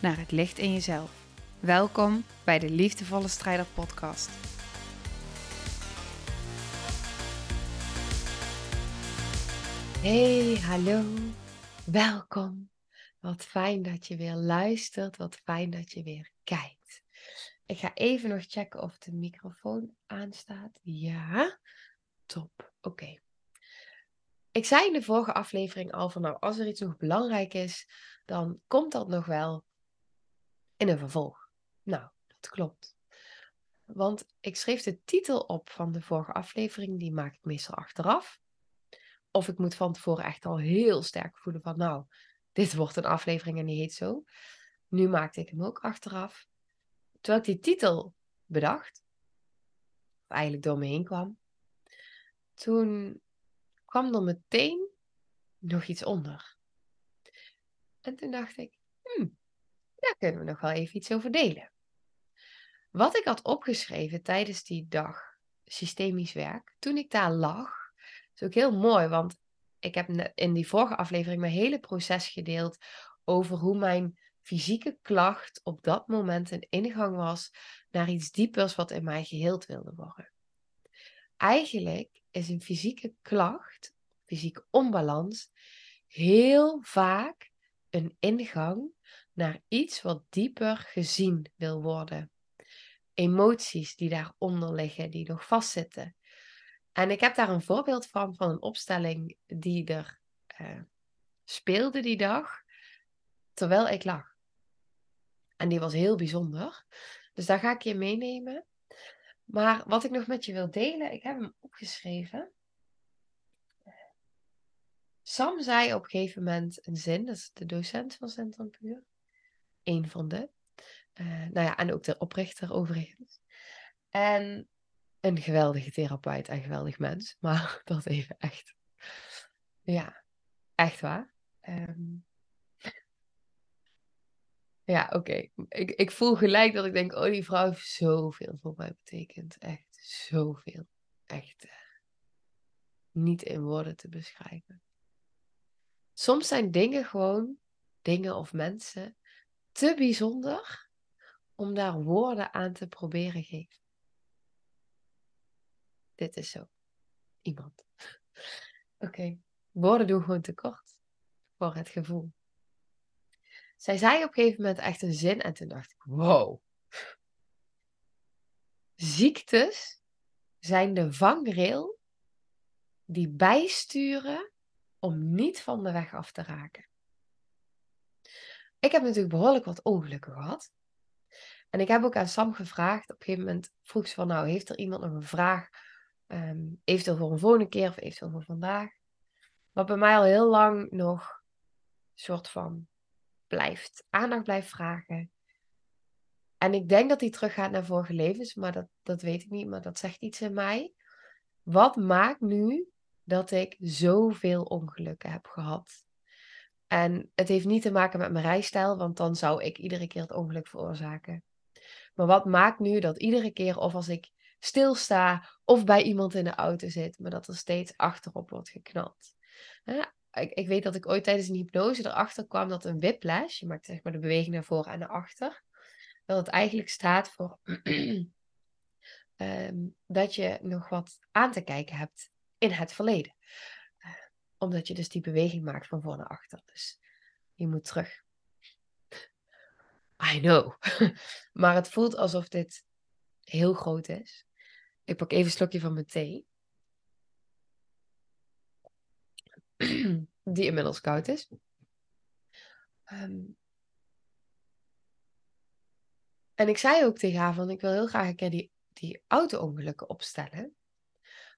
naar het licht in jezelf. Welkom bij de Liefdevolle Strijder Podcast. Hey, hallo, welkom. Wat fijn dat je weer luistert, wat fijn dat je weer kijkt. Ik ga even nog checken of de microfoon aanstaat. Ja, top. Oké. Ik zei in de vorige aflevering al van nou, als er iets nog belangrijk is, dan komt dat nog wel in een vervolg. Nou, dat klopt. Want ik schreef de titel op van de vorige aflevering, die maak ik meestal achteraf. Of ik moet van tevoren echt al heel sterk voelen van nou, dit wordt een aflevering en die heet zo. Nu maakte ik hem ook achteraf. Terwijl ik die titel bedacht, eigenlijk door me heen kwam, toen kwam er meteen nog iets onder. En toen dacht ik, hmm, daar kunnen we nog wel even iets over delen. Wat ik had opgeschreven tijdens die dag systemisch werk, toen ik daar lag, is ook heel mooi, want ik heb in die vorige aflevering mijn hele proces gedeeld over hoe mijn fysieke klacht op dat moment een ingang was naar iets diepers wat in mij geheeld wilde worden. Eigenlijk is een fysieke klacht, fysieke onbalans, heel vaak een ingang naar iets wat dieper gezien wil worden. Emoties die daaronder liggen, die nog vastzitten. En ik heb daar een voorbeeld van, van een opstelling die er uh, speelde die dag, terwijl ik lag. En die was heel bijzonder. Dus daar ga ik je meenemen. Maar wat ik nog met je wil delen, ik heb hem opgeschreven. Sam zei op een gegeven moment een zin, dat is de docent van Centrum Puur. Een van de. Uh, nou ja, en ook de oprichter overigens. En een geweldige therapeut en geweldig mens. Maar dat even echt. Ja, echt waar. Um... Ja, oké. Ik, ik voel gelijk dat ik denk, oh, die vrouw heeft zoveel voor mij betekend. Echt zoveel. Echt uh, niet in woorden te beschrijven. Soms zijn dingen gewoon, dingen of mensen, te bijzonder om daar woorden aan te proberen geven. Dit is zo. Iemand. Oké. Woorden doen gewoon tekort voor het gevoel. Zij zei op een gegeven moment echt een zin en toen dacht ik, wow. Ziektes zijn de vangrail die bijsturen om niet van de weg af te raken. Ik heb natuurlijk behoorlijk wat ongelukken gehad. En ik heb ook aan Sam gevraagd, op een gegeven moment vroeg ze van, nou, heeft er iemand nog een vraag, um, eventueel voor een volgende keer of eventueel voor vandaag? Wat bij mij al heel lang nog soort van blijft, aandacht blijft vragen. En ik denk dat hij teruggaat naar vorige levens, maar dat, dat weet ik niet, maar dat zegt iets in mij. Wat maakt nu dat ik zoveel ongelukken heb gehad? En het heeft niet te maken met mijn rijstijl, want dan zou ik iedere keer het ongeluk veroorzaken. Maar wat maakt nu dat iedere keer, of als ik stilsta of bij iemand in de auto zit, maar dat er steeds achterop wordt geknald? ik, ik, weet dat ik ooit tijdens een hypnose erachter kwam dat een whiplash, je maakt zeg maar de beweging naar voren en naar achter, dat het eigenlijk staat voor um, dat je nog wat aan te kijken hebt in het verleden. Omdat je dus die beweging maakt van voor naar achter. Dus je moet terug. I know. maar het voelt alsof dit heel groot is. Ik pak even een slokje van mijn thee. die inmiddels koud is. Um, en ik zei ook tegen haar van, ik wil heel graag een keer die, die auto-ongelukken opstellen.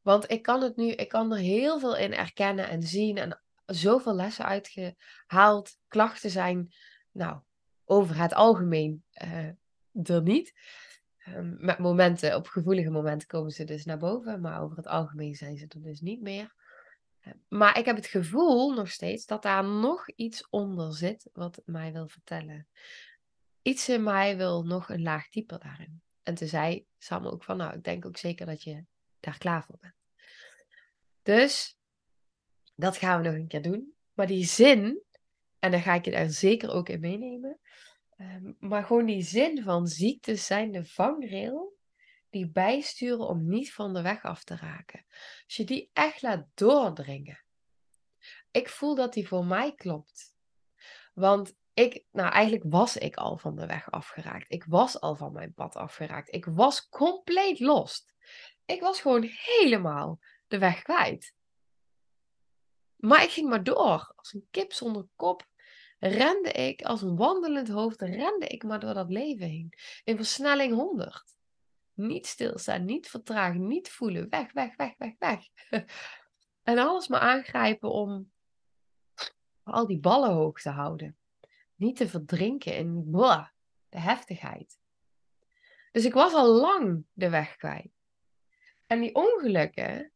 Want ik kan het nu, ik kan er heel veel in erkennen en zien en zoveel lessen uitgehaald. Klachten zijn, nou, over het algemeen uh, er niet. Um, met momenten, op gevoelige momenten komen ze dus naar boven, maar over het algemeen zijn ze er dus niet meer. Uh, maar ik heb het gevoel nog steeds dat daar nog iets onder zit wat mij wil vertellen. Iets in mij wil nog een laag dieper daarin. En toen zei Sam ook van, nou, ik denk ook zeker dat je daar klaar voor bent. Dus dat gaan we nog een keer doen. Maar die zin, en daar ga ik je daar zeker ook in meenemen. Um, maar gewoon die zin van ziektes zijn de vangrail die bijsturen om niet van de weg af te raken. Als je die echt laat doordringen. Ik voel dat die voor mij klopt. Want ik, nou eigenlijk was ik al van de weg afgeraakt. Ik was al van mijn pad afgeraakt. Ik was compleet lost. Ik was gewoon helemaal de weg kwijt. Maar ik ging maar door. Als een kip zonder kop rende ik, als een wandelend hoofd, rende ik maar door dat leven heen. In versnelling 100. Niet stilstaan, niet vertragen, niet voelen. Weg, weg, weg, weg, weg. en alles maar aangrijpen om al die ballen hoog te houden. Niet te verdrinken in de heftigheid. Dus ik was al lang de weg kwijt. En die ongelukken,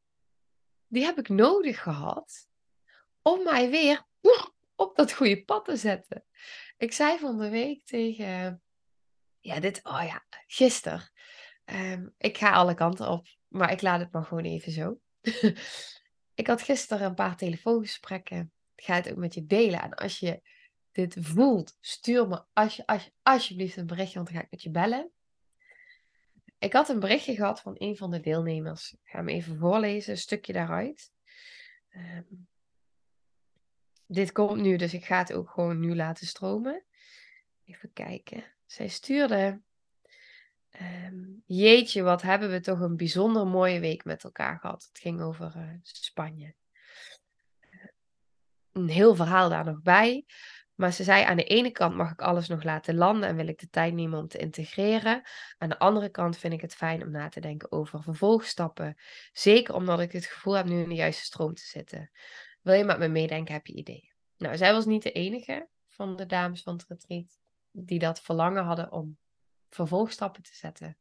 die heb ik nodig gehad om mij weer op dat goede pad te zetten. Ik zei van de week tegen, ja, dit, oh ja, gisteren. Um, ik ga alle kanten op, maar ik laat het maar gewoon even zo. ik had gisteren een paar telefoongesprekken. Ik ga het ook met je delen. En als je dit voelt, stuur me als je, als je, alsjeblieft een berichtje, want dan ga ik met je bellen. Ik had een berichtje gehad van een van de deelnemers. Ik ga hem even voorlezen, een stukje daaruit. Um, dit komt nu, dus ik ga het ook gewoon nu laten stromen. Even kijken. Zij stuurde. Um, jeetje, wat hebben we toch een bijzonder mooie week met elkaar gehad. Het ging over uh, Spanje. een heel verhaal daar nog bij. Maar ze zei: aan de ene kant mag ik alles nog laten landen en wil ik de tijd nemen om te integreren. Aan de andere kant vind ik het fijn om na te denken over vervolgstappen. Zeker omdat ik het gevoel heb nu in de juiste stroom te zitten. Wil je met me meedenken? Heb je ideeën? Nou, zij was niet de enige van de dames van het retreat die dat verlangen hadden om vervolgstappen te zetten.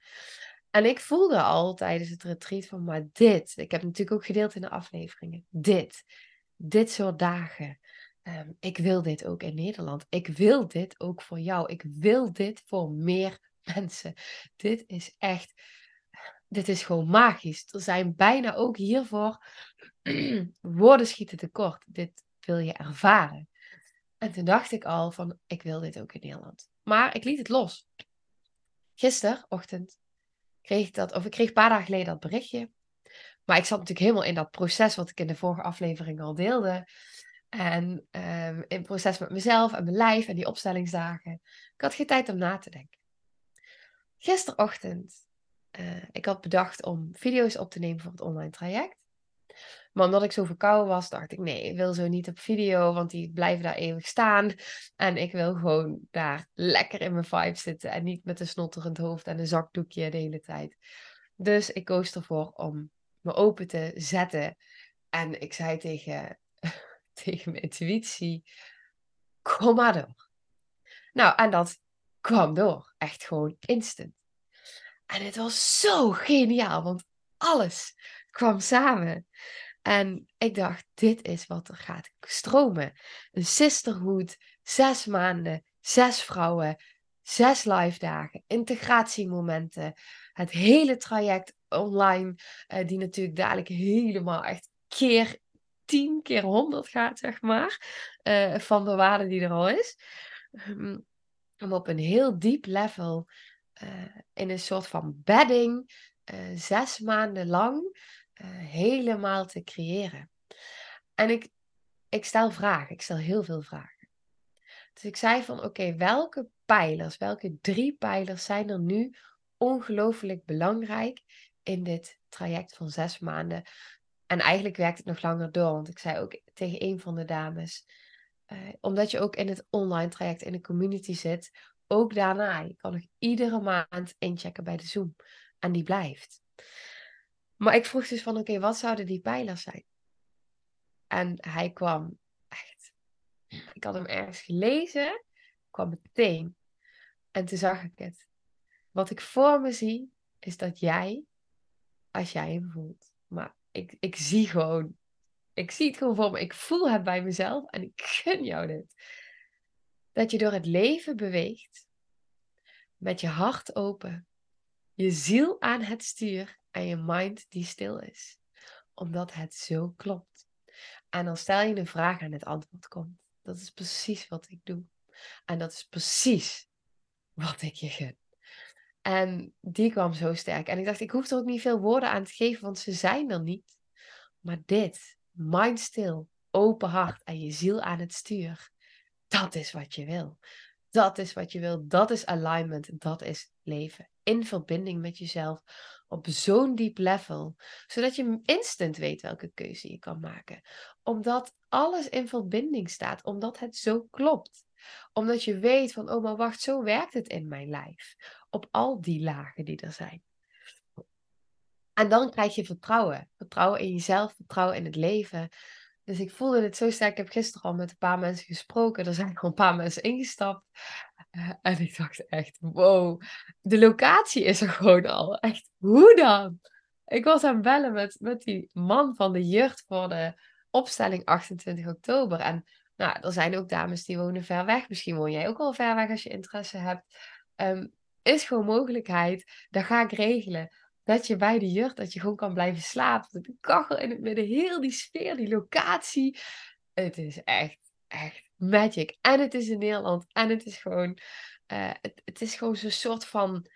En ik voelde al tijdens het retreat van, maar dit, ik heb natuurlijk ook gedeeld in de afleveringen, dit, dit soort dagen. Ehm, ik wil dit ook in Nederland. Ik wil dit ook voor jou. Ik wil dit voor meer mensen. Dit is echt, dit is gewoon magisch. Er zijn bijna ook hiervoor woorden schieten tekort. Dit wil je ervaren. En toen dacht ik al van, ik wil dit ook in Nederland. Maar ik liet het los. Gisterochtend kreeg ik dat, of ik kreeg een paar dagen geleden dat berichtje. Maar ik zat natuurlijk helemaal in dat proces wat ik in de vorige aflevering al deelde. En um, in het proces met mezelf en mijn lijf en die opstellingsdagen. Ik had geen tijd om na te denken. Gisterochtend, uh, ik had bedacht om video's op te nemen voor het online traject. Maar omdat ik zo verkouden was, dacht ik, nee, ik wil zo niet op video, want die blijven daar eeuwig staan. En ik wil gewoon daar lekker in mijn vibe zitten en niet met een snotterend hoofd en een zakdoekje de hele tijd. Dus ik koos ervoor om me open te zetten. En ik zei tegen, tegen mijn intuïtie, kom maar door. Nou, en dat kwam door. Echt gewoon instant. En het was zo geniaal, want alles kwam samen. En ik dacht, dit is wat er gaat stromen. Een sisterhood, zes maanden, zes vrouwen, zes live dagen, integratiemomenten. Het hele traject online, uh, die natuurlijk dadelijk helemaal echt keer tien, keer honderd gaat, zeg maar. Uh, van de waarde die er al is. Um, om op een heel diep level, uh, in een soort van bedding, zes maanden lang helemaal te creëren. En ik, ik stel vragen, ik stel heel veel vragen. Dus ik zei van oké, welke pijlers, welke drie pijlers zijn er nu ongelooflijk belangrijk in dit traject van zes maanden? En eigenlijk werkt het nog langer door, want ik zei ook tegen een van de dames, uh, omdat je ook in het online traject in de community zit, ook daarna, je kan nog iedere maand inchecken bij de Zoom. En die blijft. Maar ik vroeg dus van, oké, wat zouden die pijlers zijn? En hij kwam echt, ik had hem ergens gelezen, kwam meteen En toen zag ik het. Wat ik voor me zie, is dat jij, als jij hem voelt, maar ik, ik zie gewoon, ik zie het gewoon voor me, ik voel het bij mezelf en ik gun jou dit. Dat je door het leven beweegt, met je hart open, je ziel aan het stuur en je mind die stil is. Omdat het zo klopt. En dan stel je een vraag en het antwoord komt. Dat is precies wat ik doe. En dat is precies wat ik je gun. En die kwam zo sterk. En ik dacht, ik hoef er ook niet veel woorden aan te geven, want ze zijn er niet. Maar dit, mind stil, open hart en je ziel aan het stuur, dat is wat je wil. Dat is wat je wil. Dat is alignment. Dat is leven. In verbinding met jezelf. Op zo'n diep level. Zodat je instant weet welke keuze je kan maken. Omdat alles in verbinding staat. Omdat het zo klopt. Omdat je weet van, oh maar wacht, zo werkt het in mijn lijf. Op al die lagen die er zijn. En dan krijg je vertrouwen. Vertrouwen in jezelf, vertrouwen in het leven. Dus ik voelde het zo sterk. Ik heb gisteren al met een paar mensen gesproken. Er zijn al een paar mensen ingestapt. Uh, en ik dacht echt, wow. De locatie is er gewoon al. Echt, hoe dan? Ik was aan bellen met, met die man van de jurt voor de opstelling 28 oktober. En nou, er zijn ook dames die wonen ver weg. Misschien woon jij ook al ver weg als je interesse hebt. Um, is gewoon mogelijkheid. Dat ga ik regelen dat je bij de jurt, dat je gewoon kan blijven slapen. De kachel in het midden, heel die sfeer, die locatie. Het is echt, echt magic. En het is in Nederland. En het is gewoon, uh, het, is gewoon zo'n soort van,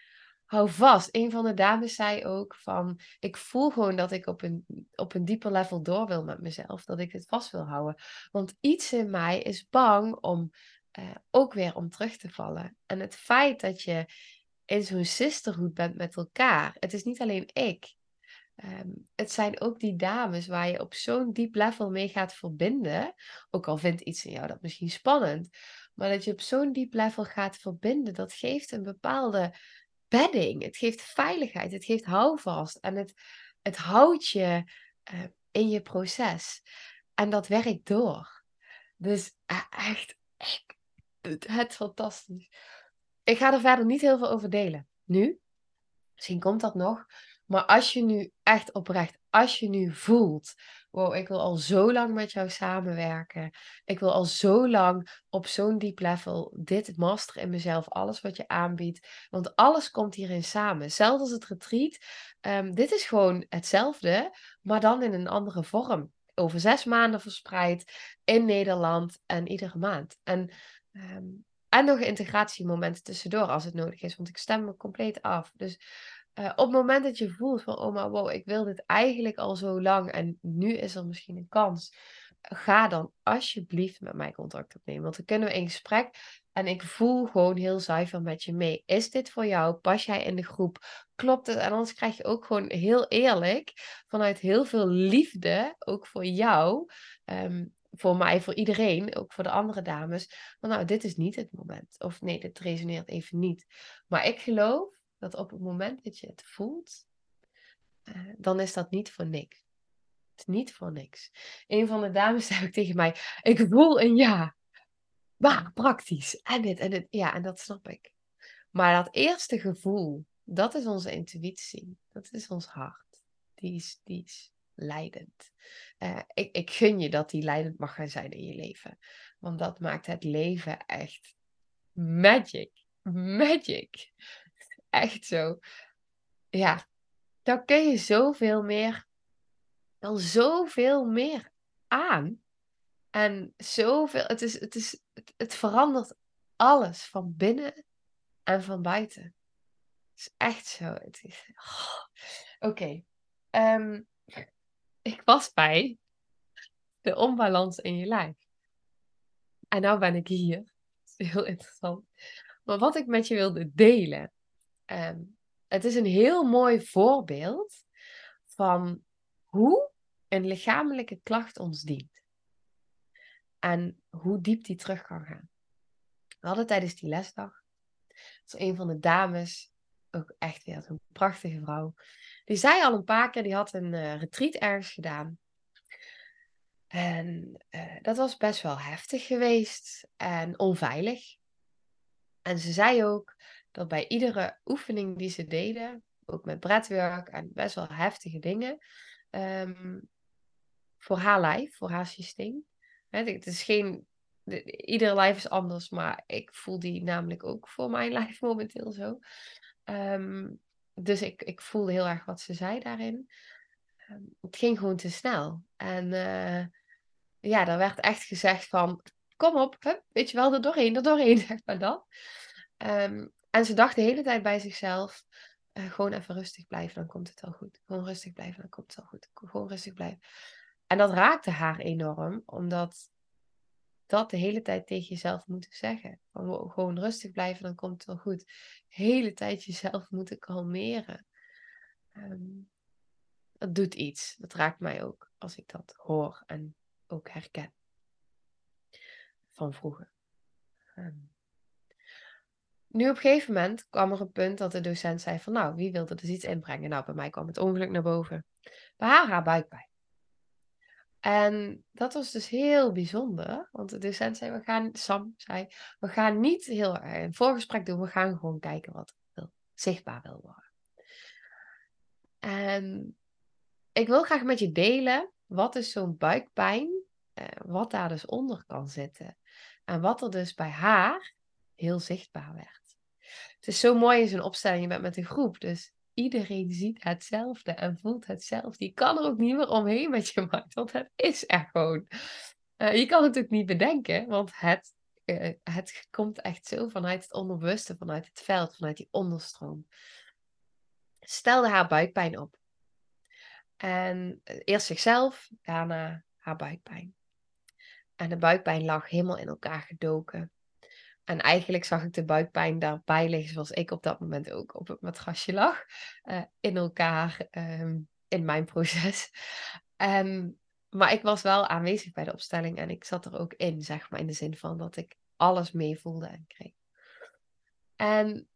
hou vast. Een van de dames zei ook van, ik voel gewoon dat ik op een, op een dieper level door wil met mezelf. Dat ik het vast wil houden. Want iets in mij is bang om uh, ook weer om terug te vallen. En het feit dat je in zo'n sisterhood bent met elkaar. Het is niet alleen ik. Um, het zijn ook die dames waar je op zo'n diep level mee gaat verbinden. Ook al vindt iets in jou dat misschien spannend. Maar dat je op zo'n diep level gaat verbinden, dat geeft een bepaalde bedding. Het geeft veiligheid, het geeft houvast. En het, het houdt je uh, in je proces. En dat werkt door. Dus uh, echt, echt, het, het fantastisch. Ik ga er verder niet heel veel over delen. Nu. Misschien komt dat nog. Maar als je nu echt oprecht, als je nu voelt, wow, ik wil al zo lang met jou samenwerken. Ik wil al zo lang op zo'n diep level dit masteren in mezelf, alles wat je aanbiedt. Want alles komt hierin samen. Zelfs als het retreat, um, dit is gewoon hetzelfde, maar dan in een andere vorm. Over zes maanden verspreid in Nederland en iedere maand. En um, en nog integratiemomenten tussendoor als het nodig is, want ik stem me compleet af. Dus uh, op het moment dat je voelt van, oh maar wow, ik wil dit eigenlijk al zo lang en nu is er misschien een kans. Ga dan alsjeblieft met mij contact opnemen, want dan kunnen we in gesprek en ik voel gewoon heel zuiver met je mee. Is dit voor jou? Pas jij in de groep? Klopt het? En anders krijg je ook gewoon heel eerlijk, vanuit heel veel liefde, ook voor jou, um, voor mij, voor iedereen, ook voor de andere dames, van nou, dit is niet het moment. Of nee, dit resoneert even niet. Maar ik geloof dat op het moment dat je het voelt, uh, dan is dat niet voor niks. Het is niet voor niks. Een van de dames zei ook tegen mij, ik voel een ja. Maar praktisch. En dit en dit. Ja, en dat snap ik. Maar dat eerste gevoel, dat is onze intuïtie. Dat is ons hart. Die is, die is leidend. Uh, ik, ik gun je dat die leidend mag gaan zijn in je leven. Want dat maakt het leven echt magic. Magic. Echt zo. Ja, dan kun je zoveel meer, dan zoveel meer aan. En zoveel, het, is, het, is, het, verandert alles van binnen en van buiten. Het is echt zo. Oh. Oké. Ehm, ik was bij de onbalans in je lijf. En nou ben ik hier. Dat is heel interessant. Maar wat ik met je wilde delen. Um, het is een heel mooi voorbeeld van hoe een lichamelijke klacht ons dient. En hoe diep die terug kan gaan. We hadden tijdens die lesdag. Dat een van de dames, ook echt weer een prachtige vrouw. Die zei al een paar keer, die had een uh, retreat ergens gedaan. En uh, dat was best wel heftig geweest en onveilig. En ze zei ook dat bij iedere oefening die ze deden, ook met breathwork en best wel heftige dingen, ehm, voor haar lijf, voor haar systeem. Het is geen, ieder lijf is anders, maar ik voel die namelijk ook voor mijn lijf momenteel zo. Ehm, dus ik, ik voelde heel erg wat ze zei daarin. Ehm, het ging gewoon te snel. En uh, ja, er werd echt gezegd van, kom op, weet je wel, er doorheen, er doorheen, zeg maar dat. Ehm, en ze dacht de hele tijd bij zichzelf, uh, gewoon even rustig blijven, dan komt het wel goed. Gewoon rustig blijven, dan komt het wel goed. Gewoon rustig blijven. En dat raakte haar enorm, omdat dat de hele tijd tegen jezelf moeten zeggen. Gewoon rustig blijven, dan komt het wel goed. De hele tijd jezelf moeten kalmeren. Um, dat doet iets. Dat raakt mij ook als ik dat hoor en ook herken. Van vroeger. Um, nu op een gegeven moment kwam er een punt dat de docent zei van nou, wie wilde dus iets inbrengen? Nou, bij mij kwam het ongeluk naar boven. Bij haar haar buikpijn. En dat was dus heel bijzonder, want de docent zei, we gaan, Sam zei, we gaan niet heel een voorgesprek doen, we gaan gewoon kijken wat zichtbaar wil worden. En ik wil graag met je delen, wat is zo'n buikpijn, eh, wat daar dus onder kan zitten. En wat er dus bij haar heel zichtbaar werd. Het is zo mooi in zo'n opstelling, je bent met een groep, dus iedereen ziet hetzelfde en voelt hetzelfde. Je kan er ook niet meer omheen met je mind, want het is er gewoon. Uh, je kan het ook niet bedenken, want het, uh, het komt echt zo vanuit het onderbewuste, vanuit het veld, vanuit die onderstroom. Stelde haar buikpijn op. En eh, eerst zichzelf, daarna haar buikpijn. En de buikpijn lag helemaal in elkaar gedoken. En eigenlijk zag ik de buikpijn daarbij liggen zoals ik op dat moment ook op het matrasje lag. Uh, in elkaar, um, in mijn proces. Um, maar ik was wel aanwezig bij de opstelling en ik zat er ook in, zeg maar, in de zin van dat ik alles meevoelde en kreeg. En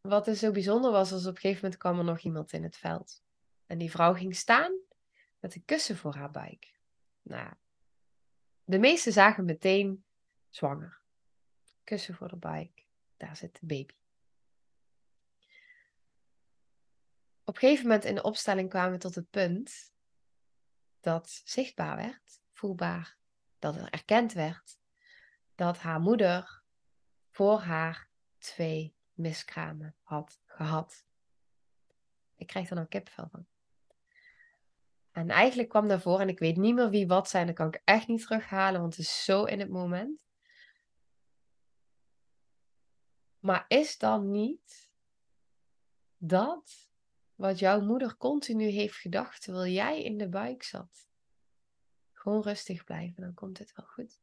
wat er zo bijzonder was, was op een gegeven moment kwam er nog iemand in het veld. En die vrouw ging staan met een kussen voor haar buik. Nou, de meesten zagen meteen zwanger kussen voor de bike. Daar zit de baby. Op een gegeven moment in de opstelling kwamen we tot het punt dat zichtbaar werd, voelbaar, dat er erkend werd dat haar moeder voor haar twee miskramen had gehad. Ik krijg er nou kipvel van. En eigenlijk kwam daarvoor, en ik weet niet meer wie wat zijn, dat kan ik echt niet terughalen, want het is zo in het moment. Maar is dan niet dat wat jouw moeder continu heeft gedacht terwijl jij in de buik zat? Gewoon rustig blijven, dan komt het wel goed.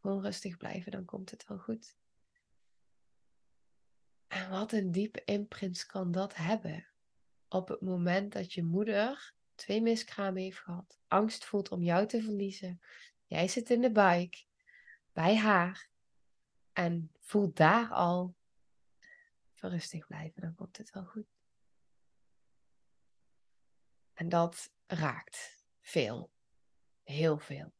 Gewoon rustig blijven, dan komt het wel goed. En wat een diepe imprint kan dat hebben op het moment dat je moeder twee miskramen heeft gehad, angst voelt om jou te verliezen. Jij zit in de buik bij haar en voel daar al rustig blijven, dan komt het wel goed. En dat raakt veel. Heel veel.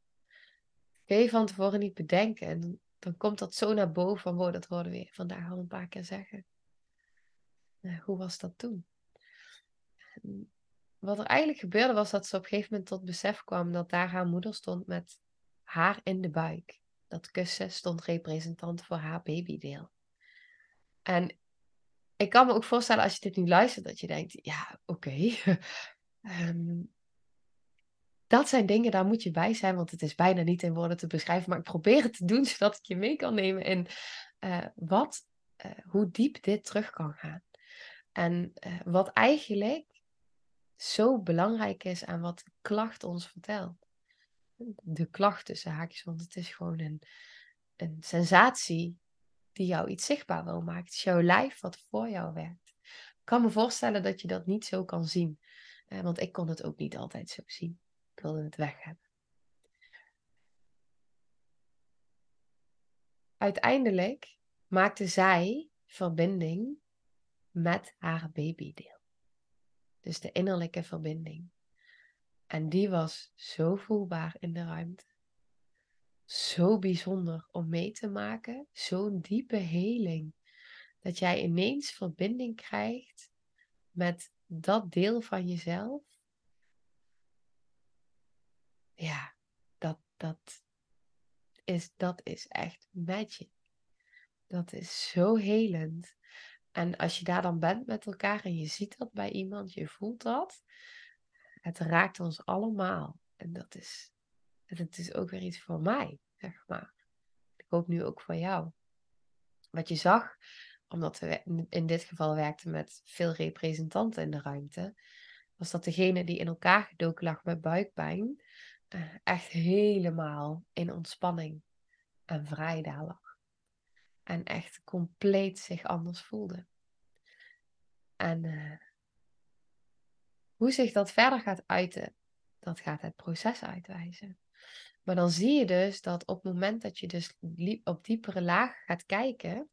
Kun je van tevoren niet bedenken. En dan komt dat zo naar boven van, wow, dat hoorden we vandaag al een paar keer zeggen. Nou, hoe was dat toen? En wat er eigenlijk gebeurde was dat ze op een gegeven moment tot besef kwam dat daar haar moeder stond met haar in de buik dat kussen stond representant voor haar babydeel. En ik kan me ook voorstellen als je dit nu luistert, dat je denkt, ja, oké. Ehm, dat zijn dingen, daar moet je bij zijn, want het is bijna niet in woorden te beschrijven. Maar ik probeer het te doen, zodat ik je mee kan nemen in uh, wat, uh, hoe diep dit terug kan gaan. En uh, wat eigenlijk zo belangrijk is aan wat klacht ons vertelt de klacht tussen haakjes, want het is gewoon een, een sensatie die jou iets zichtbaar wil maken. Het is jouw lijf wat voor jou werkt. Ik kan me voorstellen dat je dat niet zo kan zien, eh, want ik kon het ook niet altijd zo zien. Ik wilde het weg hebben. Uiteindelijk maakte zij verbinding met haar babydeel. Dus de innerlijke verbinding. En die was zo voelbaar in de ruimte. zo bijzonder om mee te maken. Zo'n diepe heling. Dat jij ineens verbinding krijgt met dat deel van jezelf. Ja, dat, dat, is, dat is echt magic. Dat is zo helend. En als je daar dan bent met elkaar en je ziet dat bij iemand, je voelt dat, het raakt ons allemaal. En dat is, het is ook weer iets voor mij, zeg maar. Ik hoop nu ook voor jou. Wat je zag, omdat we in dit geval werkten met veel representanten in de ruimte, was dat degene die in elkaar gedoken lag met buikpijn, eh, echt helemaal in ontspanning en vrij daar lag. En echt compleet zich anders voelde. En uh, hoe zich dat verder gaat uiten, dat gaat het proces uitwijzen. Maar dan zie je dus dat op het moment dat je dus op diepere laag gaat kijken,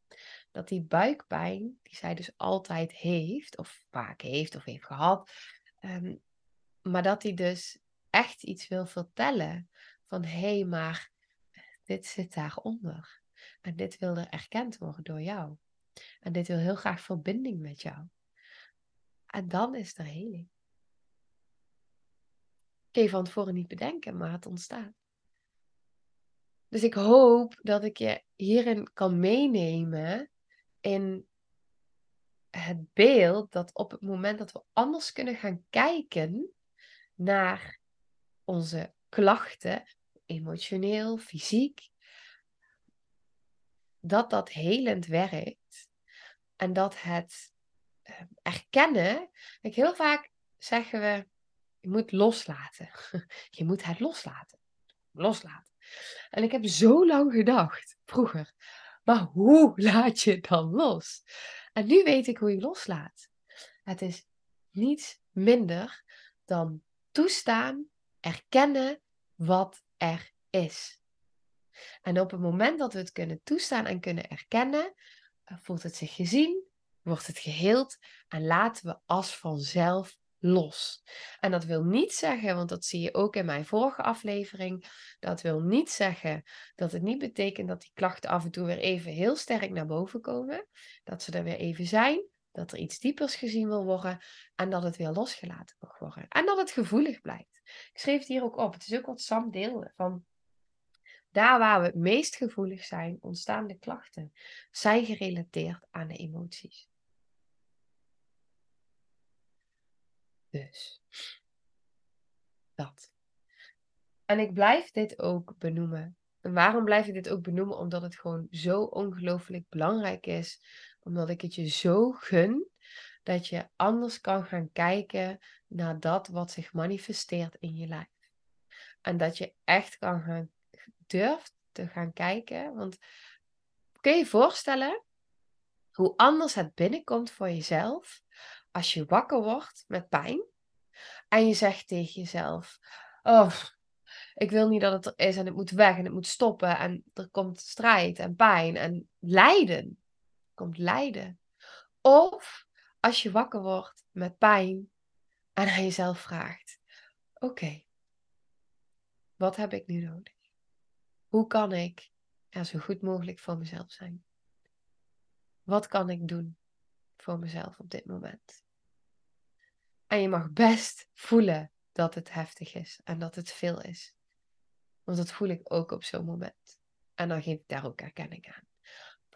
dat die buikpijn, die zij dus altijd heeft, of vaak heeft of heeft gehad, um, maar dat die dus echt iets wil vertellen van hé, hey, maar dit zit daaronder. En dit wil er erkend worden door jou. En dit wil heel graag verbinding met jou. En dan is er heling. Kun je van tevoren niet bedenken, maar het ontstaat. Dus ik hoop dat ik je hierin kan meenemen in het beeld dat op het moment dat we anders kunnen gaan kijken naar onze klachten, emotioneel, fysiek, dat dat helend werkt en dat het ehm, erkennen, ik heel vaak zeggen we, je moet loslaten. Je moet het loslaten. Loslaten. En ik heb zo lang gedacht, vroeger, maar hoe laat je dan los? En nu weet ik hoe je loslaat. Het is niets minder dan toestaan, erkennen wat er is. En op het moment dat we het kunnen toestaan en kunnen erkennen, voelt het zich gezien, wordt het geheeld en laten we als vanzelf los. En dat wil niet zeggen, want dat zie je ook in mijn vorige aflevering, dat wil niet zeggen dat het niet betekent dat die klachten af en toe weer even heel sterk naar boven komen, dat ze er weer even zijn, dat er iets diepers gezien wil worden en dat het weer losgelaten mag worden. En dat het gevoelig blijft. Ik schreef het hier ook op. Het is ook wat Sam deelde van daar waar we het meest gevoelig zijn, ontstaan de klachten, zijn gerelateerd aan de emoties. Dus dat. En ik blijf dit ook benoemen. En waarom blijf ik dit ook benoemen? Omdat het gewoon zo ongelooflijk belangrijk is. Omdat ik het je zo gun dat je anders kan gaan kijken naar dat wat zich manifesteert in je lijf. En dat je echt kan gaan durft te gaan kijken. Want kun je je voorstellen hoe anders het binnenkomt voor jezelf als je wakker wordt met pijn en je zegt tegen jezelf: Oh, ik wil niet dat het er is en het moet weg en het moet stoppen en er komt strijd en pijn en lijden. Komt lijden. Of als je wakker wordt met pijn en aan jezelf vraagt: Oké, wat heb ik nu nodig? Hoe kan ik er zo goed mogelijk voor mezelf zijn? Wat kan ik doen voor mezelf op dit moment? En je mag best voelen dat het heftig is en dat het veel is. Want dat voel ik ook op zo'n moment. En dan geef ik daar ook erkenning aan.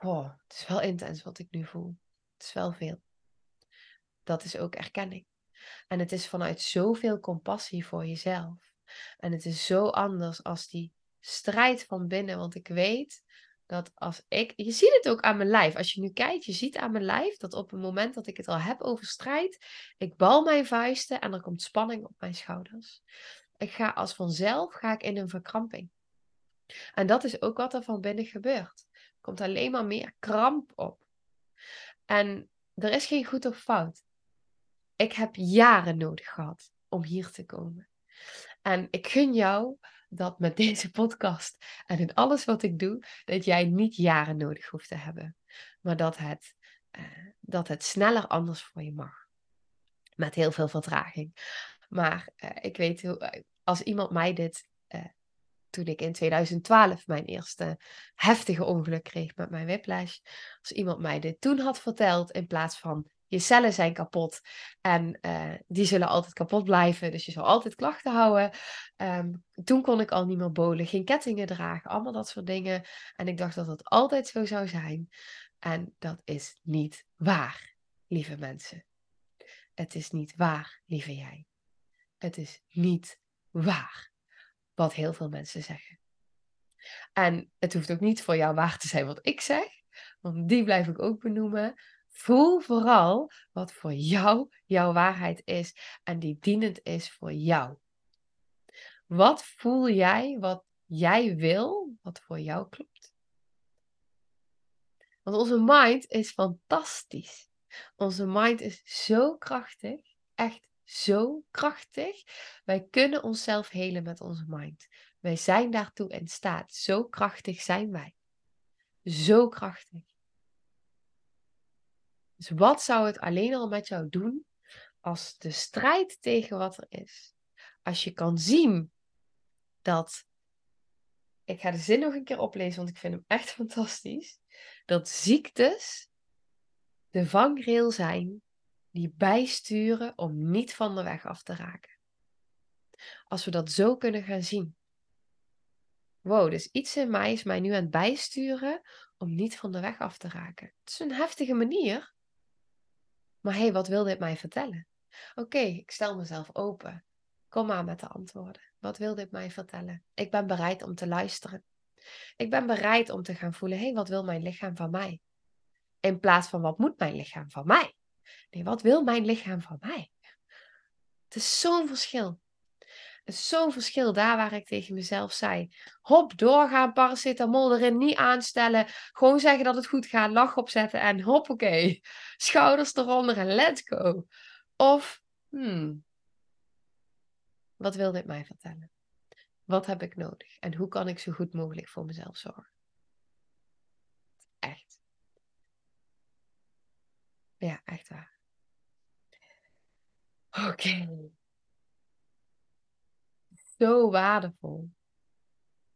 Oh, het is wel intens wat ik nu voel. Het is wel veel. Dat is ook erkenning. En het is vanuit zoveel compassie voor jezelf. En het is zo anders als die strijd van binnen. Want ik weet dat als ik. Je ziet het ook aan mijn lijf. Als je nu kijkt, je ziet aan mijn lijf dat op het moment dat ik het al heb over strijd, ik bal mijn vuisten en er komt spanning op mijn schouders. Ik ga als vanzelf ga ik in een verkramping. En dat is ook wat er van binnen gebeurt. Er komt alleen maar meer kramp op. En er is geen goed of fout. Ik heb jaren nodig gehad om hier te komen. En ik gun jou dat met deze podcast en in alles wat ik doe, dat jij niet jaren nodig hoeft te hebben. Maar dat het, uh, dat het sneller anders voor je mag. Met heel veel vertraging. Maar uh, ik weet, hoe, als iemand mij dit toen ik in 2012 mijn eerste heftige ongeluk kreeg met mijn whiplash. Als iemand mij dit toen had verteld, in plaats van je cellen zijn kapot en uh, die zullen altijd kapot blijven, dus je zal altijd klachten houden. Um, toen kon ik al niet meer bolen, geen kettingen dragen, allemaal dat soort dingen. En ik dacht dat dat altijd zo zou zijn. En dat is niet waar, lieve mensen. Het is niet waar, lieve jij. Het is niet waar wat heel veel mensen zeggen. En het hoeft ook niet voor jou waar te zijn wat ik zeg, want die blijf ik ook benoemen. Voel vooral wat voor jou jouw waarheid is en die dienend is voor jou. Wat voel jij, wat jij wil, wat voor jou klopt? Want onze mind is fantastisch. Onze mind is zo krachtig, echt zo krachtig. Wij kunnen onszelf helen met onze mind. Wij zijn daartoe in staat. Zo krachtig zijn wij. Zo krachtig. Dus wat zou het alleen al met jou doen als de strijd tegen wat er is, als je kan zien dat, ik ga de zin nog een keer oplezen, want ik vind hem echt fantastisch, dat ziektes de vangrail zijn die bijsturen om niet van de weg af te raken. Als we dat zo kunnen gaan zien. Wow, dus iets in mij is mij nu aan het bijsturen om niet van de weg af te raken. Het is een heftige manier. Maar hé, hey, wat wil dit mij vertellen? Oké, ik stel mezelf open. Kom maar met de antwoorden. Wat wil dit mij vertellen? Ik ben bereid om te luisteren. Ik ben bereid om te gaan voelen, hé, wat wil mijn lichaam van mij? In plaats van, wat moet mijn lichaam van mij? Nee, wat wil mijn lichaam van mij? Het is zo'n verschil. Zo'n verschil daar waar ik tegen mezelf zei. Hop, doorgaan, paracetamol erin, niet aanstellen. Gewoon zeggen dat het goed gaat, lach opzetten en hoppakee. Schouders eronder en let's go. Of, hmm, wat wil dit mij vertellen? Wat heb ik nodig? En hoe kan ik zo goed mogelijk voor mezelf zorgen? Echt. Ja, echt waar. Oké. Zo waardevol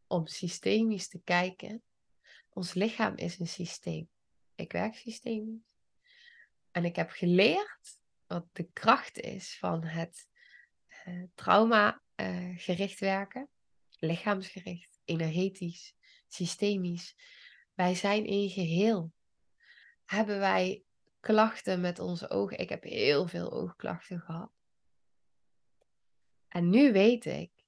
om systemisch te kijken. Ons lichaam is een systeem. Ik werk systemisch. En ik heb geleerd wat de kracht is van het uh, trauma uh, gericht werken. Lichaamsgericht, energetisch, systemisch. Wij zijn één geheel. Hebben wij klachten met onze ogen. Ik heb heel veel oogklachten gehad. En nu weet ik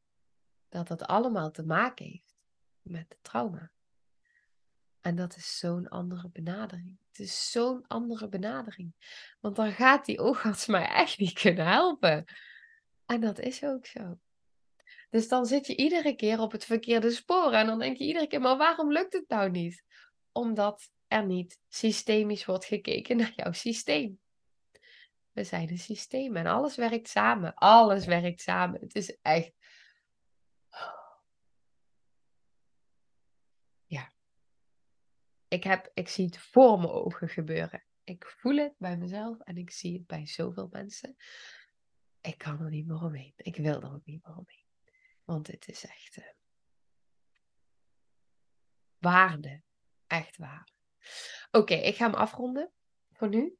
dat dat allemaal te maken heeft met trauma. En dat is zo'n andere benadering. Het is zo'n andere benadering. Want dan gaat die oogarts mij echt niet kunnen helpen. En dat is ook zo. Dus dan zit je iedere keer op het verkeerde spoor. En dan denk je iedere keer, maar waarom lukt het nou niet? Omdat er niet systemisch wordt gekeken naar jouw systeem. We zijn een systeem en alles werkt samen. Alles werkt samen. Het is echt. Ja. Ik, heb, ik zie het voor mijn ogen gebeuren. Ik voel het bij mezelf en ik zie het bij zoveel mensen. Ik kan er niet meer omheen. Ik wil er ook niet meer omheen. Want het is echt uh, waarde. Echt waar. Oké, ik ga hem afronden voor nu.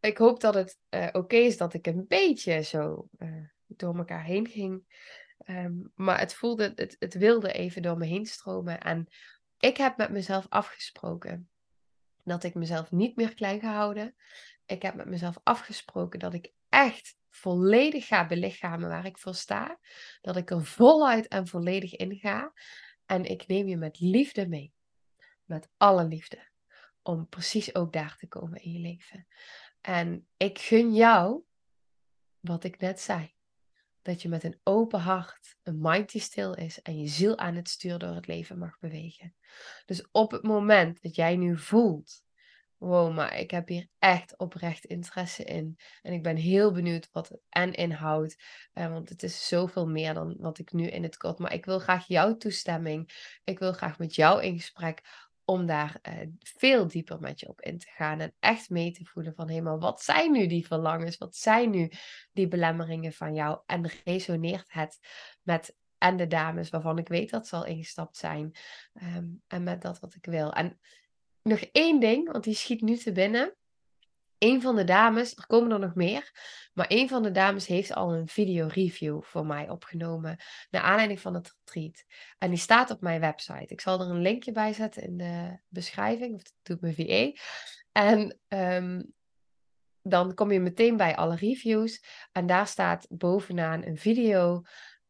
Ik hoop dat het uh, oké is dat ik een beetje zo uh, door elkaar heen ging. Um, maar het voelde, het, het wilde even door me heen stromen. En ik heb met mezelf afgesproken dat ik mezelf niet meer klein ga houden. Ik heb met mezelf afgesproken dat ik echt volledig ga belichamen waar ik voor sta. Dat ik er voluit en volledig in ga. En ik neem je met liefde mee met alle liefde. Om precies ook daar te komen in je leven. En ik gun jou, wat ik net zei, dat je met een open hart, een mind die stil is en je ziel aan het stuur door het leven mag bewegen. Dus op het moment dat jij nu voelt wow, maar ik heb hier echt oprecht interesse in. En ik ben heel benieuwd wat het en inhoudt. Uh, want het is zoveel meer dan wat ik nu in het kort. Maar ik wil graag jouw toestemming. Ik wil graag met jou in gesprek om daar uh, veel dieper met je op in te gaan en echt mee te voelen van hé, maar wat zijn nu die verlangens? Wat zijn nu die belemmeringen van jou? En resoneert het met en de dames waarvan ik weet dat ze al ingestapt zijn. Ehm, en met dat wat ik wil. En nog één ding, want die schiet nu te binnen. Een van de dames, er komen er nog meer, maar een van de dames heeft al een video review voor mij opgenomen. Naar aanleiding van het retreat. En die staat op mijn website. Ik zal er een linkje bij zetten in de beschrijving. Of dat doet mijn VA. En ehm, dan kom je meteen bij alle reviews. En daar staat bovenaan een video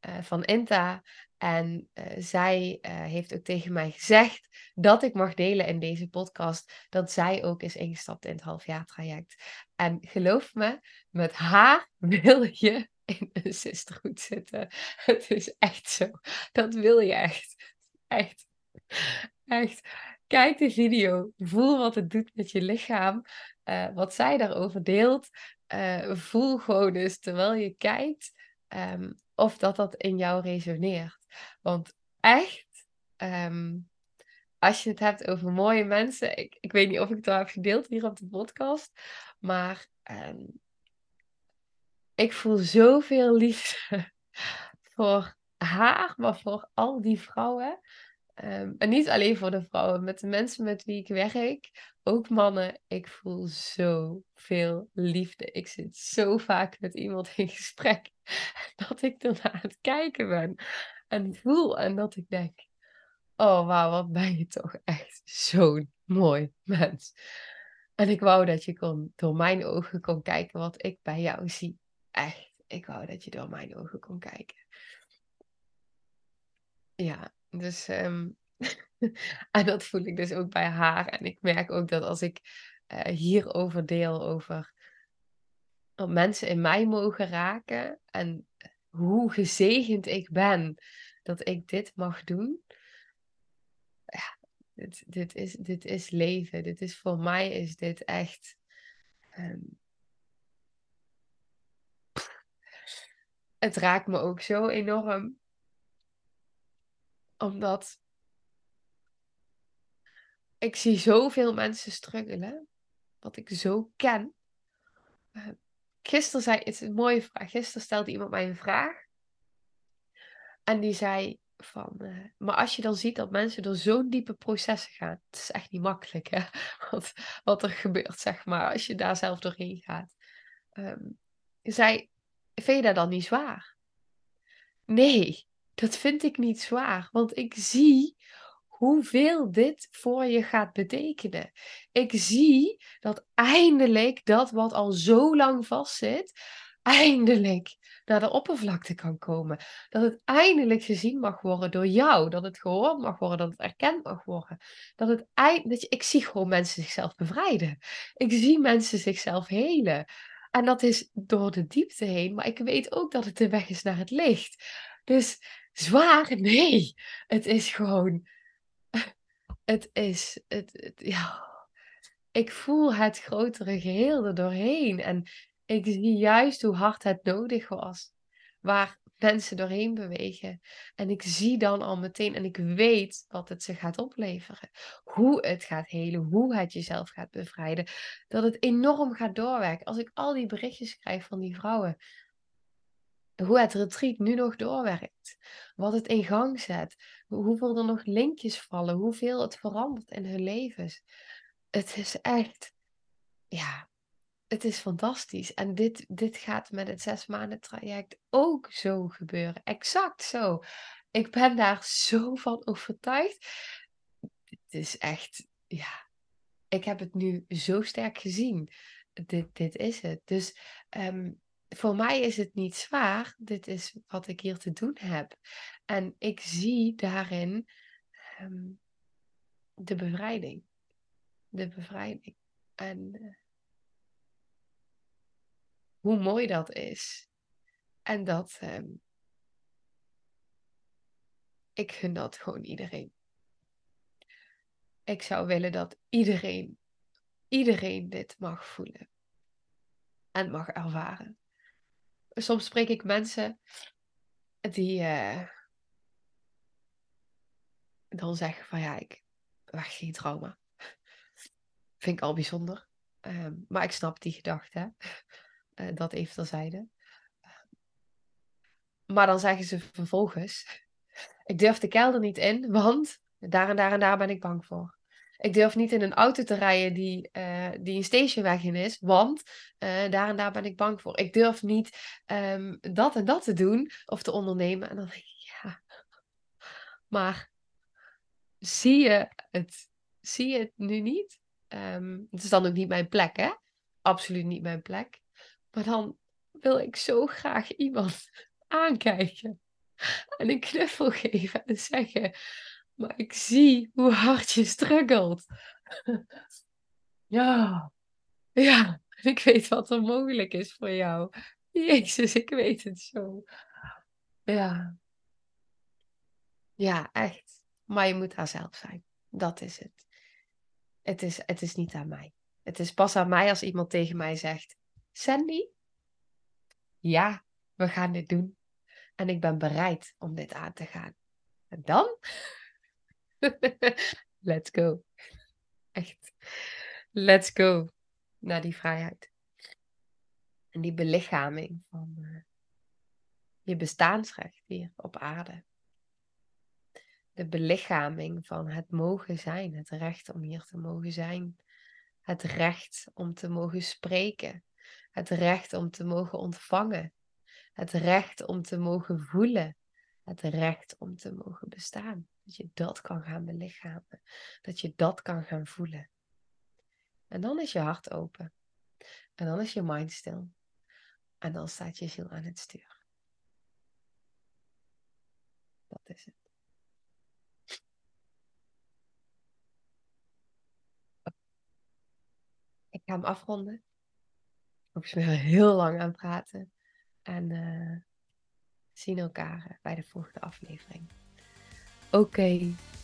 uh, van Inta. En uh, zij uh, heeft ook tegen mij gezegd dat ik mag delen in deze podcast dat zij ook is ingestapt in het halfjaartraject. En geloof me, met haar wil je in een sisterhood zitten. Het is echt zo. Dat wil je echt. Echt. Echt. Kijk de video. Voel wat het doet met je lichaam. Uh, wat zij daarover deelt. voel gewoon eens terwijl je kijkt. Um, of dat dat in jou resoneert. Want echt, ehm, als je het hebt over mooie mensen, ik, ik weet niet of ik het al heb gedeeld hier op de podcast, maar um, ik voel zoveel liefde voor haar, maar voor al die vrouwen. Um, en niet alleen voor de vrouwen, met de mensen met wie ik werk, ook mannen. Ik voel zoveel liefde. Ik zit zo vaak met iemand in gesprek dat ik ernaar het kijken ben en voel en dat ik denk: Oh wauw, wat ben je toch echt zo'n mooi mens. En ik wou dat je kon, door mijn ogen kon kijken wat ik bij jou zie. Echt, ik wou dat je door mijn ogen kon kijken. Ja, dus. Um, en dat voel ik dus ook bij haar. En ik merk ook dat als ik uh, hierover deel, over dat mensen in mij mogen raken en hoe gezegend ik ben dat ik dit mag doen. Ja, dit, dit, is, dit is leven. Dit is voor mij is dit echt. Um, het raakt me ook zo enorm. Omdat ik zie zoveel mensen struggelen. Wat ik zo ken. Uh, gisteren zei, het is een mooie vraag. Gisteren stelde iemand mij een vraag. En die zei van, uh, maar als je dan ziet dat mensen door zo'n diepe processen gaan, het is echt niet makkelijk hè, wat, wat er gebeurt, zeg maar, als je daar zelf doorheen gaat. Um, zei, vind je dat dan niet zwaar? Nee, dat vind ik niet zwaar, want ik zie hoeveel dit voor je gaat betekenen. Ik zie dat eindelijk dat wat al zo lang vastzit, eindelijk naar de oppervlakte kan komen. Dat het eindelijk gezien mag worden door jou. Dat het gehoord mag worden, dat het erkend mag worden. Dat het eind... dat je, ik zie gewoon mensen zichzelf bevrijden. Ik zie mensen zichzelf helen. En dat is door de diepte heen, maar ik weet ook dat het de weg is naar het licht. Dus zwaar, nee. Het is gewoon. Het is. Het, ja. Ik voel het grotere geheel er doorheen. En ik zie juist hoe hard het nodig was. Waar mensen doorheen bewegen. En ik zie dan al meteen en ik weet wat het ze gaat opleveren. Hoe het gaat helen, hoe het jezelf gaat bevrijden. Dat het enorm gaat doorwerken. Als ik al die berichtjes krijg van die vrouwen. Hoe het retreat nu nog doorwerkt. Wat het in gang zet. Hoeveel er nog linkjes vallen. Hoeveel het verandert in hun levens. Het is echt. Ja, het is fantastisch. En dit, dit gaat met het zes maanden traject ook zo gebeuren. Exact zo. Ik ben daar zo van overtuigd. Het is echt, ja, ik heb het nu zo sterk gezien. Dit, dit is het. Dus um, voor mij is het niet zwaar. Dit is wat ik hier te doen heb. En ik zie daarin um, de bevrijding. De bevrijding. En uh, hoe mooi dat is. En dat um, ik gun dat gewoon iedereen. Ik zou willen dat iedereen, iedereen dit mag voelen en mag ervaren. Soms spreek ik mensen die uh, dan zeggen van ja, ik wacht geen trauma. Vind ik al bijzonder. Um, maar ik snap die gedachte. Uh, dat even terzijde. maar dan zeggen ze vervolgens: Ik durf de kelder niet in, want daar en daar en daar ben ik bang voor. Ik durf niet in een auto te rijden die, uh, die een stationweg in is, want uh, daar en daar ben ik bang voor. Ik durf niet um, dat en dat te doen of te ondernemen. En dan denk ik, ja, maar zie je het, zie je het nu niet? Um, het is dan ook niet mijn plek, hè? Absoluut niet mijn plek. Maar dan wil ik zo graag iemand aankijken en een knuffel geven en zeggen: Maar ik zie hoe hard je struggelt. ja, ja, ik weet wat er mogelijk is voor jou. Jezus, ik weet het zo. Ja. Ja, echt. Maar je moet haar zelf zijn. Dat is het. Het is, het is niet aan mij. Het is pas aan mij als iemand tegen mij zegt: Sandy, ja, we gaan dit doen. En ik ben bereid om dit aan te gaan. En dan? Let's go. Echt. Let's go. Naar die vrijheid. En die belichaming van uh, je bestaansrecht hier op aarde. De belichaming van het mogen zijn, het recht om hier te mogen zijn. Het recht om te mogen spreken. Het recht om te mogen ontvangen. Het recht om te mogen voelen. Het recht om te mogen bestaan. Dat je dat kan gaan belichamen. Dat je dat kan gaan voelen. En dan is je hart open. En dan is je mind stil. En dan staat je ziel aan het stuur. Dat is het. Ik ga hem afronden. Ik ben heel lang aan praten. En uh, zien elkaar bij de volgende aflevering. Oké,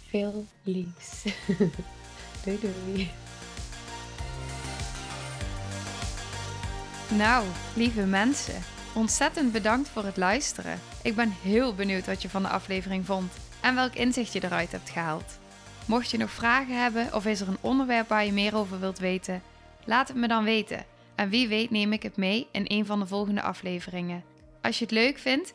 veel liefs. doei doei. Nou, lieve mensen, ontzettend bedankt voor het luisteren. Ik ben heel benieuwd wat je van de aflevering vond en welk inzicht je eruit hebt gehaald. Mocht je nog vragen hebben of is er een onderwerp waar je meer over wilt weten, laat het me dan weten. En wie weet neem ik het mee in een van de volgende afleveringen. Als je het leuk vindt,